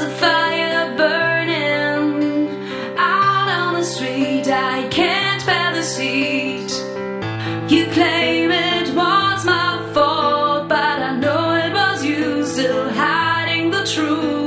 A fire burning out on the street. I can't bear the heat. You claim it was my fault, but I know it was you still hiding the truth.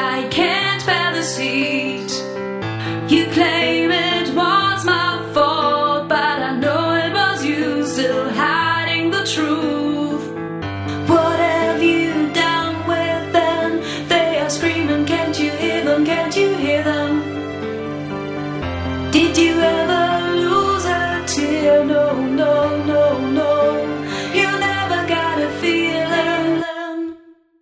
I can.